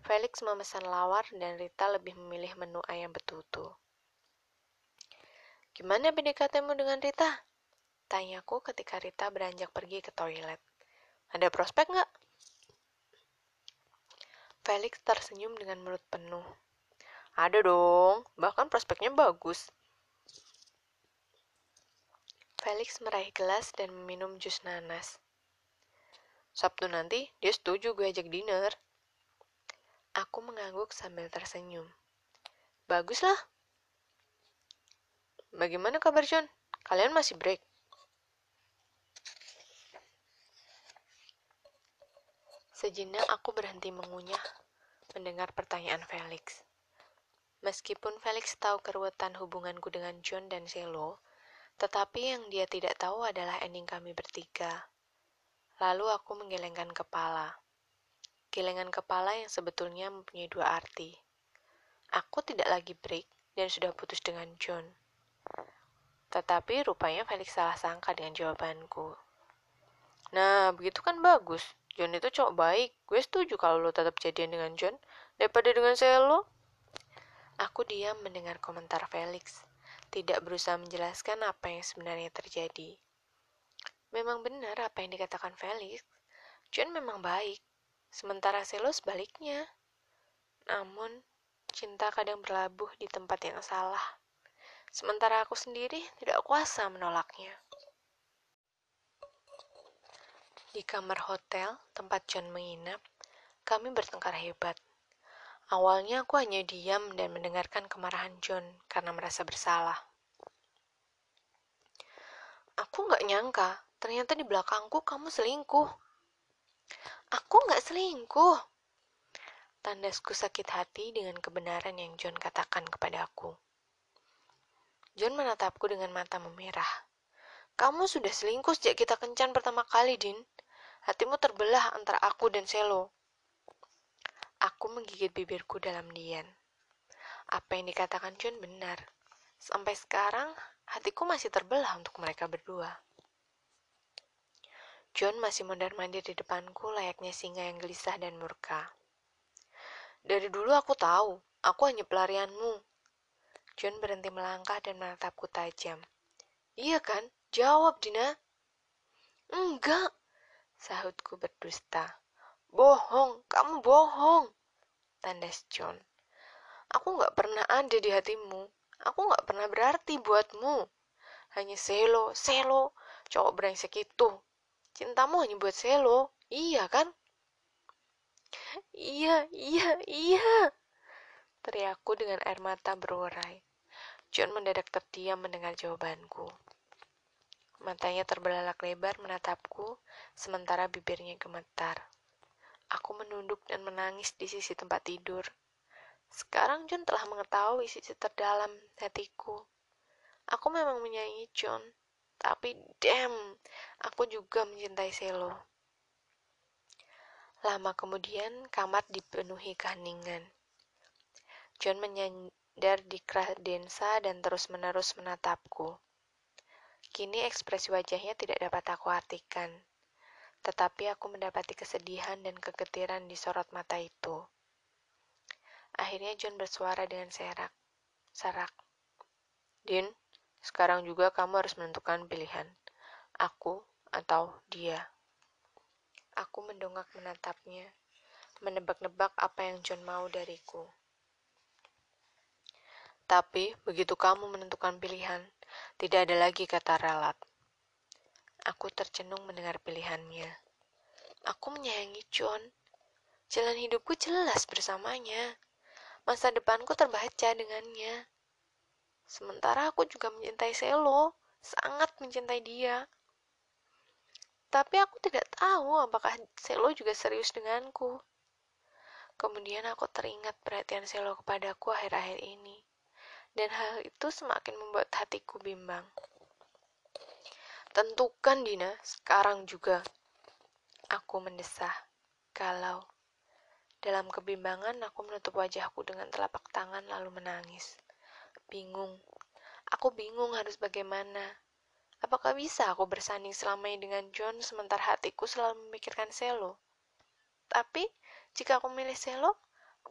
Felix memesan lawar dan Rita lebih memilih menu ayam betutu. Gimana PDKT-mu dengan Rita? Tanyaku ketika Rita beranjak pergi ke toilet. Ada prospek nggak? Felix tersenyum dengan mulut penuh. Ada dong, bahkan prospeknya bagus. Felix meraih gelas dan meminum jus nanas. Sabtu nanti dia setuju gue ajak dinner. Aku mengangguk sambil tersenyum. Baguslah. Bagaimana kabar John? Kalian masih break? Sejenak aku berhenti mengunyah mendengar pertanyaan Felix. Meskipun Felix tahu keruwetan hubunganku dengan John dan Selo, tetapi yang dia tidak tahu adalah ending kami bertiga. Lalu aku menggelengkan kepala. Gelengan kepala yang sebetulnya mempunyai dua arti. Aku tidak lagi break dan sudah putus dengan John. Tetapi rupanya Felix salah sangka dengan jawabanku. Nah, begitu kan bagus. John itu cowok baik. Gue setuju kalau lo tetap jadian dengan John daripada dengan saya lo. Aku diam mendengar komentar Felix, tidak berusaha menjelaskan apa yang sebenarnya terjadi. Memang benar apa yang dikatakan Felix. John memang baik, sementara Selo sebaliknya. Namun, cinta kadang berlabuh di tempat yang salah. Sementara aku sendiri tidak kuasa menolaknya. Di kamar hotel tempat John menginap, kami bertengkar hebat. Awalnya aku hanya diam dan mendengarkan kemarahan John karena merasa bersalah. Aku nggak nyangka Ternyata di belakangku kamu selingkuh. Aku nggak selingkuh. Tandasku sakit hati dengan kebenaran yang John katakan kepada aku. John menatapku dengan mata memerah. Kamu sudah selingkuh sejak kita kencan pertama kali, Din. Hatimu terbelah antara aku dan Selo. Aku menggigit bibirku dalam diam. Apa yang dikatakan John benar. Sampai sekarang, hatiku masih terbelah untuk mereka berdua. John masih mondar-mandir di depanku layaknya singa yang gelisah dan murka. Dari dulu aku tahu, aku hanya pelarianmu. John berhenti melangkah dan menatapku tajam. Iya kan? Jawab, Dina. Enggak, sahutku berdusta. Bohong, kamu bohong. Tandas John. Aku gak pernah ada di hatimu. Aku gak pernah berarti buatmu. Hanya selo, selo, cowok brengsek itu Cintamu hanya buat Selo, iya kan? Iya, iya, iya. Teriakku dengan air mata berurai. John mendadak terdiam mendengar jawabanku. Matanya terbelalak lebar menatapku, sementara bibirnya gemetar. Aku menunduk dan menangis di sisi tempat tidur. Sekarang John telah mengetahui sisi terdalam hatiku. Aku memang menyayangi John, tapi damn, aku juga mencintai Selo. Lama kemudian, kamar dipenuhi keheningan. John menyandar di kredensa dan terus-menerus menatapku. Kini ekspresi wajahnya tidak dapat aku artikan, tetapi aku mendapati kesedihan dan kegetiran di sorot mata itu. Akhirnya John bersuara dengan serak. Serak. Din, sekarang juga kamu harus menentukan pilihan. Aku atau dia. Aku mendongak menatapnya, menebak-nebak apa yang John mau dariku. Tapi, begitu kamu menentukan pilihan, tidak ada lagi kata ralat. Aku tercenung mendengar pilihannya. Aku menyayangi John. Jalan hidupku jelas bersamanya. Masa depanku terbaca dengannya. Sementara aku juga mencintai Selo, sangat mencintai dia. Tapi aku tidak tahu apakah Selo juga serius denganku. Kemudian aku teringat perhatian Selo kepadaku akhir-akhir ini. Dan hal itu semakin membuat hatiku bimbang. Tentukan Dina, sekarang juga. Aku mendesah. Kalau dalam kebimbangan aku menutup wajahku dengan telapak tangan lalu menangis. Bingung. Aku bingung harus bagaimana. Apakah bisa aku bersanding selama ini dengan John sementara hatiku selalu memikirkan Selo? Tapi, jika aku milih Selo,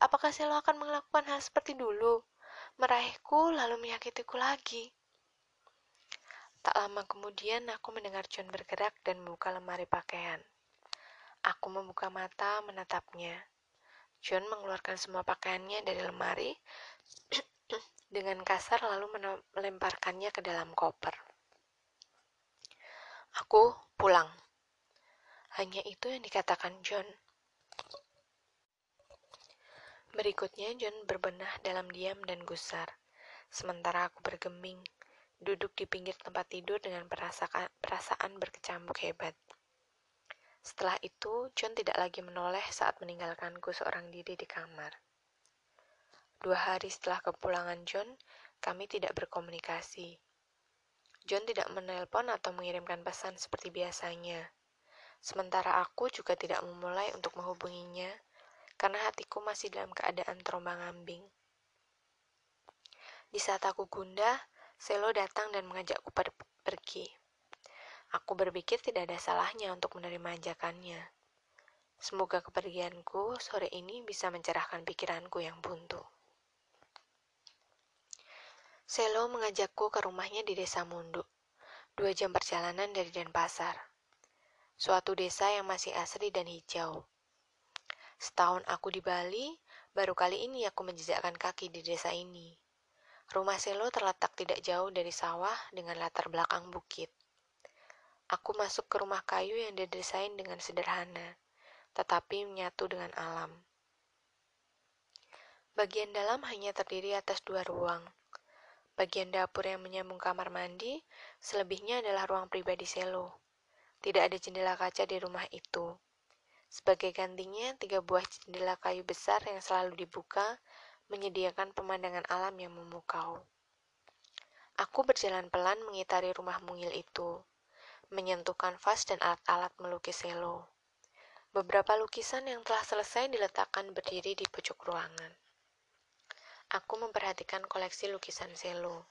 apakah Selo akan melakukan hal seperti dulu? Meraihku lalu menyakitiku lagi. Tak lama kemudian aku mendengar John bergerak dan membuka lemari pakaian. Aku membuka mata menatapnya. John mengeluarkan semua pakaiannya dari lemari dengan kasar lalu melemparkannya ke dalam koper. Aku pulang. Hanya itu yang dikatakan John. Berikutnya John berbenah dalam diam dan gusar, sementara aku bergeming, duduk di pinggir tempat tidur dengan perasaan, berkecamuk hebat. Setelah itu, John tidak lagi menoleh saat meninggalkanku seorang diri di kamar. Dua hari setelah kepulangan John, kami tidak berkomunikasi. John tidak menelpon atau mengirimkan pesan seperti biasanya. Sementara aku juga tidak memulai untuk menghubunginya karena hatiku masih dalam keadaan terombang-ambing. Di saat aku gundah, Selo datang dan mengajakku per pergi. Aku berpikir tidak ada salahnya untuk menerima ajakannya. Semoga kepergianku sore ini bisa mencerahkan pikiranku yang buntu. Selo mengajakku ke rumahnya di desa Mundu, dua jam perjalanan dari Denpasar. Suatu desa yang masih asri dan hijau. Setahun aku di Bali, baru kali ini aku menjejakkan kaki di desa ini. Rumah Selo terletak tidak jauh dari sawah dengan latar belakang bukit. Aku masuk ke rumah kayu yang didesain dengan sederhana, tetapi menyatu dengan alam. Bagian dalam hanya terdiri atas dua ruang. Bagian dapur yang menyambung kamar mandi, selebihnya adalah ruang pribadi Selo. Tidak ada jendela kaca di rumah itu. Sebagai gantinya, tiga buah jendela kayu besar yang selalu dibuka menyediakan pemandangan alam yang memukau. Aku berjalan pelan mengitari rumah mungil itu, menyentuh kanvas dan alat-alat melukis selo. Beberapa lukisan yang telah selesai diletakkan berdiri di pojok ruangan. Aku memperhatikan koleksi lukisan selo.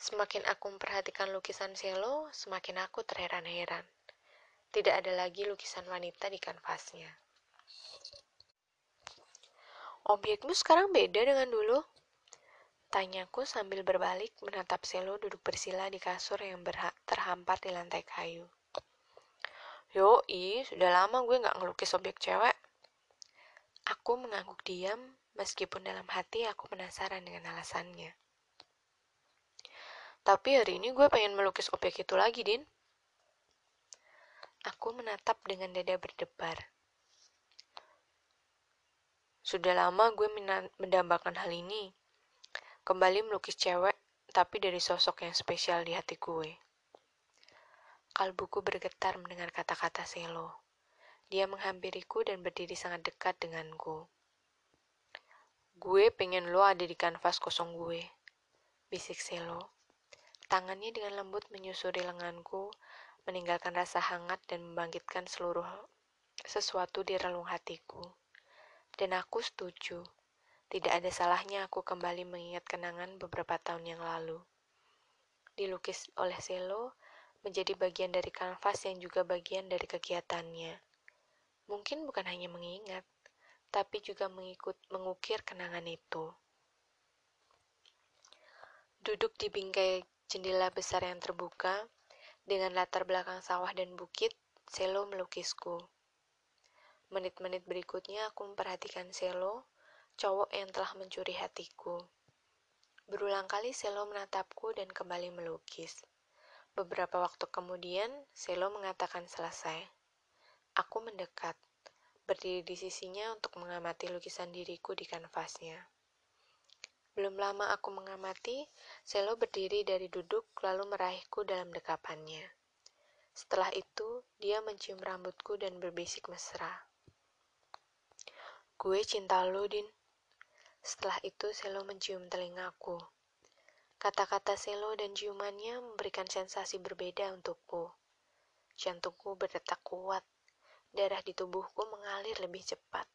Semakin aku memperhatikan lukisan selo, semakin aku terheran-heran. Tidak ada lagi lukisan wanita di kanvasnya. Objekmu sekarang beda dengan dulu? Tanyaku sambil berbalik menatap Selo duduk bersila di kasur yang terhampar di lantai kayu. Yoi, sudah lama gue gak ngelukis objek cewek. Aku mengangguk diam, meskipun dalam hati aku penasaran dengan alasannya. Tapi hari ini gue pengen melukis objek itu lagi, Din. Aku menatap dengan dada berdebar. Sudah lama gue mendambakan hal ini. Kembali melukis cewek, tapi dari sosok yang spesial di hati gue. Kalbuku bergetar mendengar kata-kata Selo. Dia menghampiriku dan berdiri sangat dekat denganku. Gue pengen lo ada di kanvas kosong gue, bisik Selo. Tangannya dengan lembut menyusuri lenganku meninggalkan rasa hangat dan membangkitkan seluruh sesuatu di relung hatiku. Dan aku setuju, tidak ada salahnya aku kembali mengingat kenangan beberapa tahun yang lalu. Dilukis oleh Selo menjadi bagian dari kanvas yang juga bagian dari kegiatannya. Mungkin bukan hanya mengingat, tapi juga mengikut mengukir kenangan itu. Duduk di bingkai jendela besar yang terbuka, dengan latar belakang sawah dan bukit, Selo melukisku. Menit-menit berikutnya aku memperhatikan Selo, cowok yang telah mencuri hatiku. Berulang kali Selo menatapku dan kembali melukis. Beberapa waktu kemudian, Selo mengatakan selesai. Aku mendekat, berdiri di sisinya untuk mengamati lukisan diriku di kanvasnya. Belum lama aku mengamati, Selo berdiri dari duduk lalu meraihku dalam dekapannya. Setelah itu, dia mencium rambutku dan berbisik mesra. Gue cinta lo, Din. Setelah itu, Selo mencium telingaku. Kata-kata Selo dan ciumannya memberikan sensasi berbeda untukku. Jantungku berdetak kuat. Darah di tubuhku mengalir lebih cepat.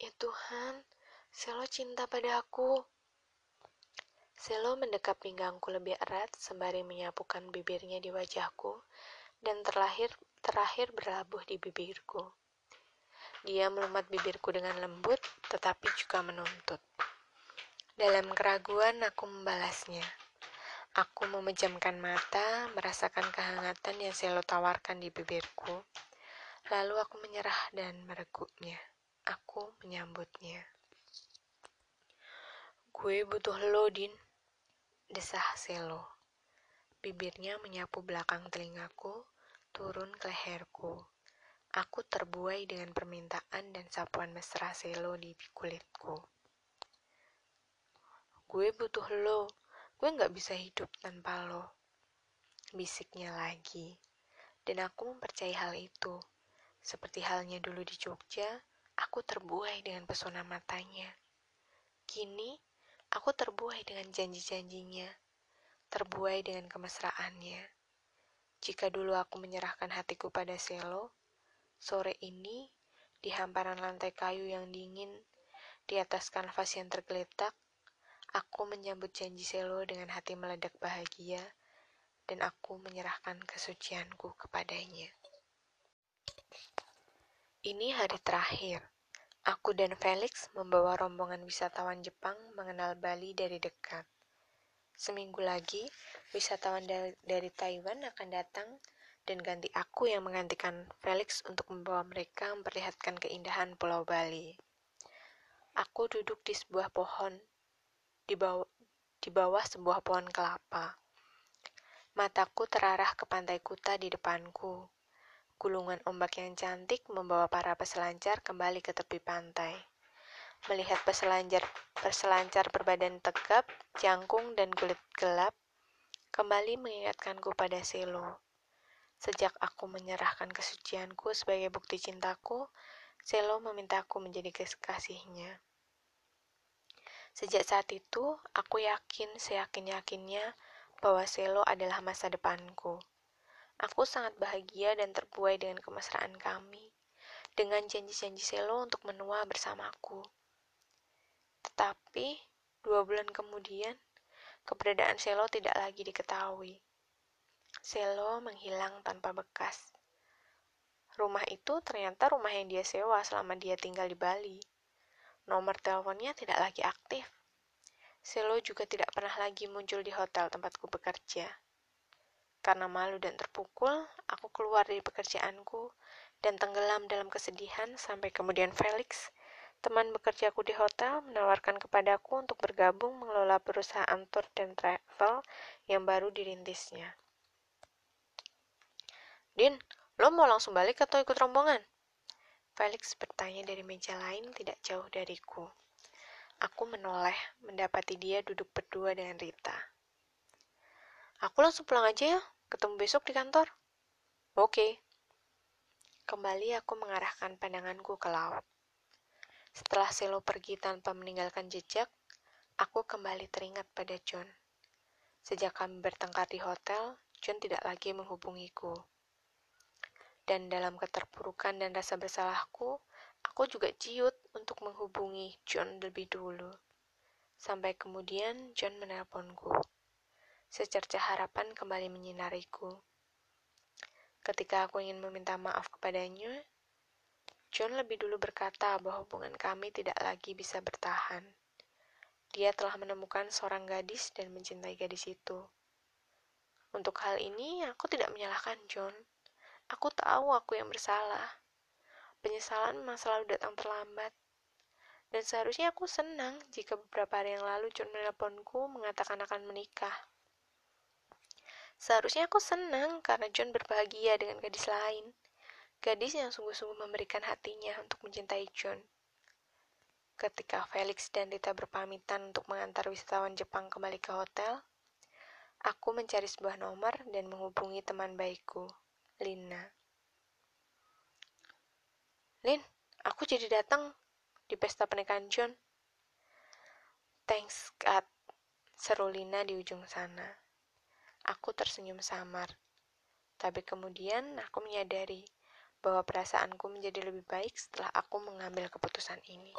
Ya Tuhan, Selo cinta pada aku. Selo mendekap pinggangku lebih erat sembari menyapukan bibirnya di wajahku dan terlahir terakhir berlabuh di bibirku. Dia melumat bibirku dengan lembut tetapi juga menuntut. Dalam keraguan aku membalasnya. Aku memejamkan mata, merasakan kehangatan yang Selo tawarkan di bibirku. Lalu aku menyerah dan mereguknya. Aku menyambutnya. Gue butuh lo, Din. Desah Selo. Bibirnya menyapu belakang telingaku, turun ke leherku. Aku terbuai dengan permintaan dan sapuan mesra Selo di kulitku. Gue butuh lo, gue gak bisa hidup tanpa lo. Bisiknya lagi. Dan aku mempercayai hal itu. Seperti halnya dulu di Jogja, aku terbuai dengan pesona matanya. Kini, aku terbuai dengan janji-janjinya, terbuai dengan kemesraannya. Jika dulu aku menyerahkan hatiku pada Selo, sore ini, di hamparan lantai kayu yang dingin, di atas kanvas yang tergeletak, aku menyambut janji Selo dengan hati meledak bahagia, dan aku menyerahkan kesucianku kepadanya. Ini hari terakhir. Aku dan Felix membawa rombongan wisatawan Jepang mengenal Bali dari dekat. Seminggu lagi, wisatawan dari, Taiwan akan datang dan ganti aku yang menggantikan Felix untuk membawa mereka memperlihatkan keindahan Pulau Bali. Aku duduk di sebuah pohon, di bawah, di bawah sebuah pohon kelapa. Mataku terarah ke pantai Kuta di depanku. Gulungan ombak yang cantik membawa para peselancar kembali ke tepi pantai. Melihat peselancar, peselancar berbadan tegap, jangkung, dan kulit gelap, kembali mengingatkanku pada Selo. Sejak aku menyerahkan kesucianku sebagai bukti cintaku, Selo memintaku menjadi kekasihnya. Sejak saat itu, aku yakin seyakin-yakinnya bahwa Selo adalah masa depanku. Aku sangat bahagia dan terbuai dengan kemesraan kami, dengan janji-janji Selo untuk menua bersamaku. Tetapi, dua bulan kemudian, keberadaan Selo tidak lagi diketahui. Selo menghilang tanpa bekas. Rumah itu ternyata rumah yang dia sewa selama dia tinggal di Bali. Nomor teleponnya tidak lagi aktif. Selo juga tidak pernah lagi muncul di hotel tempatku bekerja. Karena malu dan terpukul, aku keluar dari pekerjaanku dan tenggelam dalam kesedihan sampai kemudian Felix, teman bekerjaku di hotel, menawarkan kepadaku untuk bergabung mengelola perusahaan tour dan travel yang baru dirintisnya. Din, lo mau langsung balik atau ikut rombongan? Felix bertanya dari meja lain tidak jauh dariku. Aku menoleh, mendapati dia duduk berdua dengan Rita. Aku langsung pulang aja ya, ketemu besok di kantor. Oke. Kembali aku mengarahkan pandanganku ke laut. Setelah Selo pergi tanpa meninggalkan jejak, aku kembali teringat pada John. Sejak kami bertengkar di hotel, John tidak lagi menghubungiku. Dan dalam keterpurukan dan rasa bersalahku, Aku juga ciut untuk menghubungi John lebih dulu. Sampai kemudian John menelponku. Secerca harapan kembali menyinariku. Ketika aku ingin meminta maaf kepadanya, John lebih dulu berkata bahwa hubungan kami tidak lagi bisa bertahan. Dia telah menemukan seorang gadis dan mencintai gadis itu. Untuk hal ini, aku tidak menyalahkan John. Aku tahu aku yang bersalah. Penyesalan memang selalu datang terlambat. Dan seharusnya aku senang jika beberapa hari yang lalu John menelponku mengatakan akan menikah. Seharusnya aku senang karena John berbahagia dengan gadis lain. Gadis yang sungguh-sungguh memberikan hatinya untuk mencintai John. Ketika Felix dan Rita berpamitan untuk mengantar wisatawan Jepang kembali ke hotel, aku mencari sebuah nomor dan menghubungi teman baikku, Lina. Lin, aku jadi datang di pesta pernikahan John. Thanks, Kat. Seru Lina di ujung sana. Aku tersenyum samar. Tapi kemudian aku menyadari bahwa perasaanku menjadi lebih baik setelah aku mengambil keputusan ini.